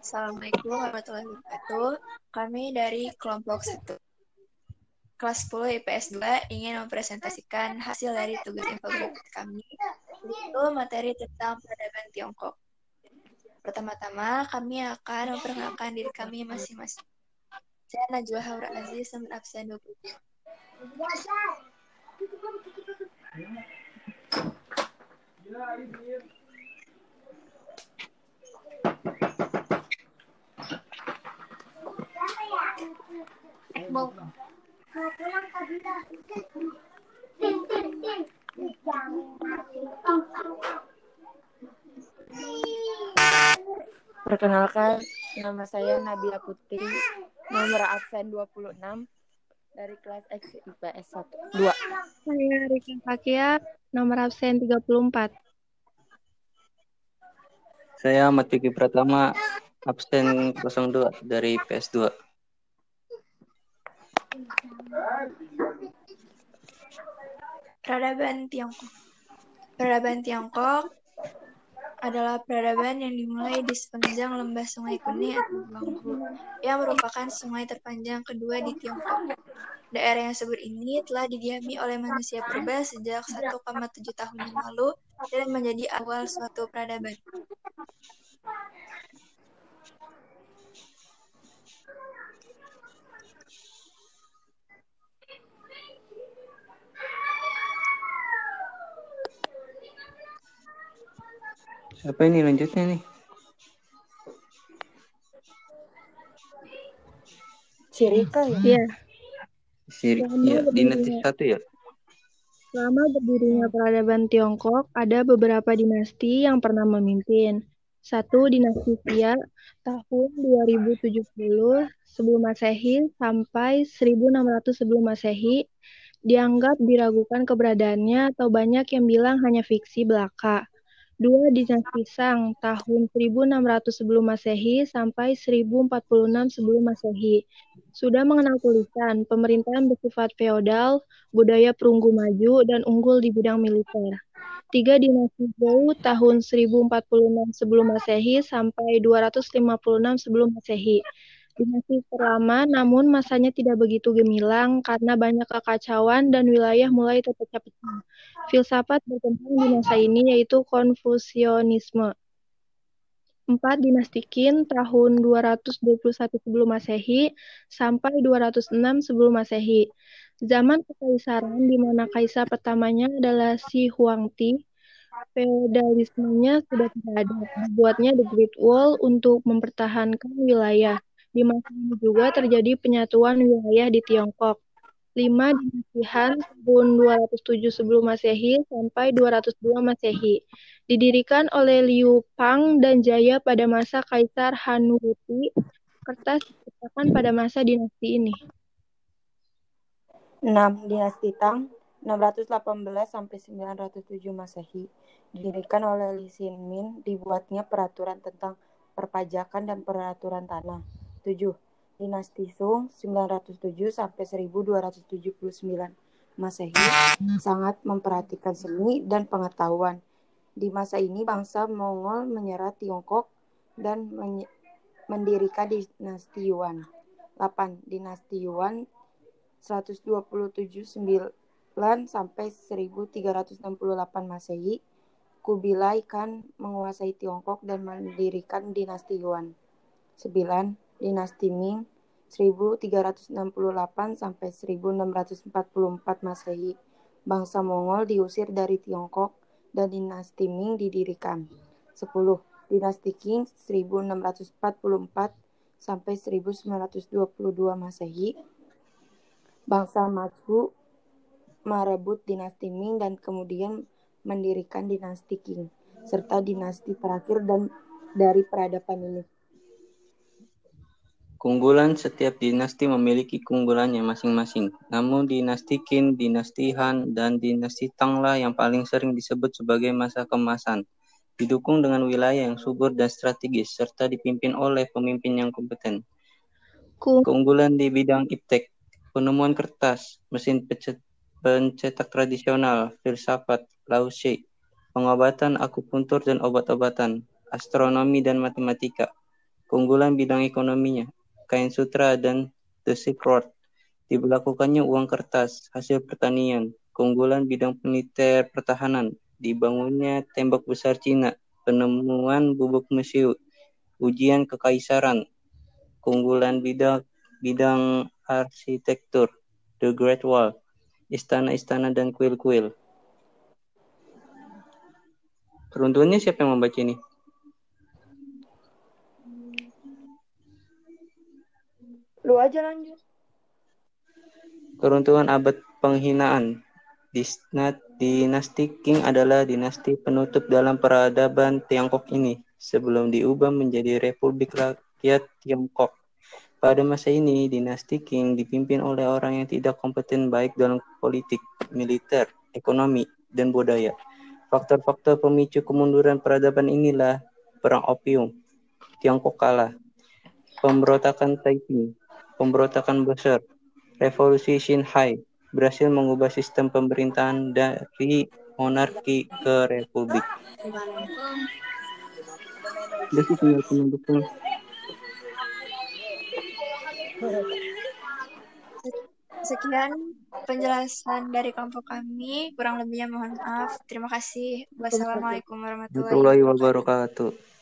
Assalamualaikum warahmatullahi wabarakatuh. Kami dari kelompok 1 kelas 10 IPS 2 ingin mempresentasikan hasil dari tugas infografis kami, yaitu materi tentang peradaban Tiongkok. Pertama-tama, kami akan memperkenalkan diri kami masing-masing. Saya Najwa Haura Aziz, nomor absen 20. Perkenalkan, nama saya Nabila Putri, nomor absen 26 dari kelas X IPS 1 2. Saya Rika Fakia, nomor absen 34. Saya Ahmad Pratama, absen 02 dari PS2. Peradaban Tiongkok. Peradaban Tiongkok adalah peradaban yang dimulai di sepanjang lembah Sungai Kuning atau Guanghu, yang merupakan sungai terpanjang kedua di Tiongkok. Daerah yang subur ini telah didiami oleh manusia purba sejak 1,7 tahun yang lalu dan menjadi awal suatu peradaban. Apa ini lanjutnya nih? Cirika ya? Iya, Siri, Selama ya, dinasti berdirinya- satu ya? selama berdirinya peradaban Tiongkok, ada beberapa dinasti yang pernah memimpin. Satu, dinasti Xia tahun 2070 sebelum Masehi sampai 1600 sebelum Masehi dianggap diragukan keberadaannya atau banyak yang bilang hanya fiksi belaka. Dua, dinasti Shang tahun 1600 sebelum Masehi sampai 1046 sebelum Masehi. Sudah mengenal tulisan, pemerintahan bersifat feodal, budaya perunggu maju, dan unggul di bidang militer. Tiga dinasti Zhou tahun 1046 sebelum Masehi sampai 256 sebelum Masehi. Dinasti terlama namun masanya tidak begitu gemilang karena banyak kekacauan dan wilayah mulai terpecah-pecah. Filsafat berkembang di masa ini yaitu Konfusianisme. Empat dinasti Qin tahun 221 sebelum Masehi sampai 206 sebelum Masehi. Zaman kekaisaran di mana kaisar pertamanya adalah Shi Huangdi, feodalismenya sudah tidak ada. Dibuatnya The Great Wall untuk mempertahankan wilayah. Di masa ini juga terjadi penyatuan wilayah di Tiongkok. Lima dinasti Han tahun 207 sebelum Masehi sampai 202 Masehi. Didirikan oleh Liu Pang dan Jaya pada masa Kaisar Han Wuti. Kertas diciptakan pada masa dinasti ini. 6. Dinasti Tang 618 sampai 907 Masehi. Didirikan oleh Li Xin dibuatnya peraturan tentang perpajakan dan peraturan tanah. 7. Dinasti Sung 907 sampai 1279 Masehi sangat memperhatikan seni dan pengetahuan. Di masa ini bangsa Mongol menyerah Tiongkok dan mendirikan dinasti Yuan. 8. Dinasti Yuan 127 9 sampai 1368 Masehi. Kubilai Khan menguasai Tiongkok dan mendirikan dinasti Yuan. 9. Dinasti Ming 1368 sampai 1644 Masehi. Bangsa Mongol diusir dari Tiongkok dan dinasti Ming didirikan. 10. Dinasti Qing 1644 sampai 1922 Masehi. Bangsa Manchu merebut dinasti Ming dan kemudian mendirikan dinasti Qing serta dinasti terakhir dan dari peradaban ini. Keunggulan setiap dinasti memiliki keunggulannya masing-masing. Namun dinasti Qin, dinasti Han, dan dinasti Tang lah yang paling sering disebut sebagai masa kemasan. Didukung dengan wilayah yang subur dan strategis, serta dipimpin oleh pemimpin yang kompeten. Keunggulan di bidang iptek, penemuan kertas, mesin pecet- pencetak tradisional, filsafat, laushe, pengobatan akupuntur dan obat-obatan, astronomi dan matematika, Keunggulan bidang ekonominya, kain sutra dan the Silk Road. Diberlakukannya uang kertas, hasil pertanian. Keunggulan bidang militer pertahanan, dibangunnya tembok besar Cina, penemuan bubuk mesiu, ujian kekaisaran. Keunggulan bidang bidang arsitektur, The Great Wall, istana-istana dan kuil-kuil. Peruntukannya siapa yang membaca ini? Lu aja lanjut. Keruntuhan abad penghinaan. Dinasti Qing adalah dinasti penutup dalam peradaban Tiongkok ini sebelum diubah menjadi Republik Rakyat Tiongkok. Pada masa ini, dinasti Qing dipimpin oleh orang yang tidak kompeten baik dalam politik, militer, ekonomi, dan budaya. Faktor-faktor pemicu kemunduran peradaban inilah Perang Opium, Tiongkok kalah, pemberontakan Taiping, pemberontakan besar, revolusi Xinhai berhasil mengubah sistem pemerintahan dari monarki ke republik. Sekian penjelasan dari kelompok kami. Kurang lebihnya mohon maaf. Terima kasih. Wassalamualaikum Warahmatullahi wabarakatuh.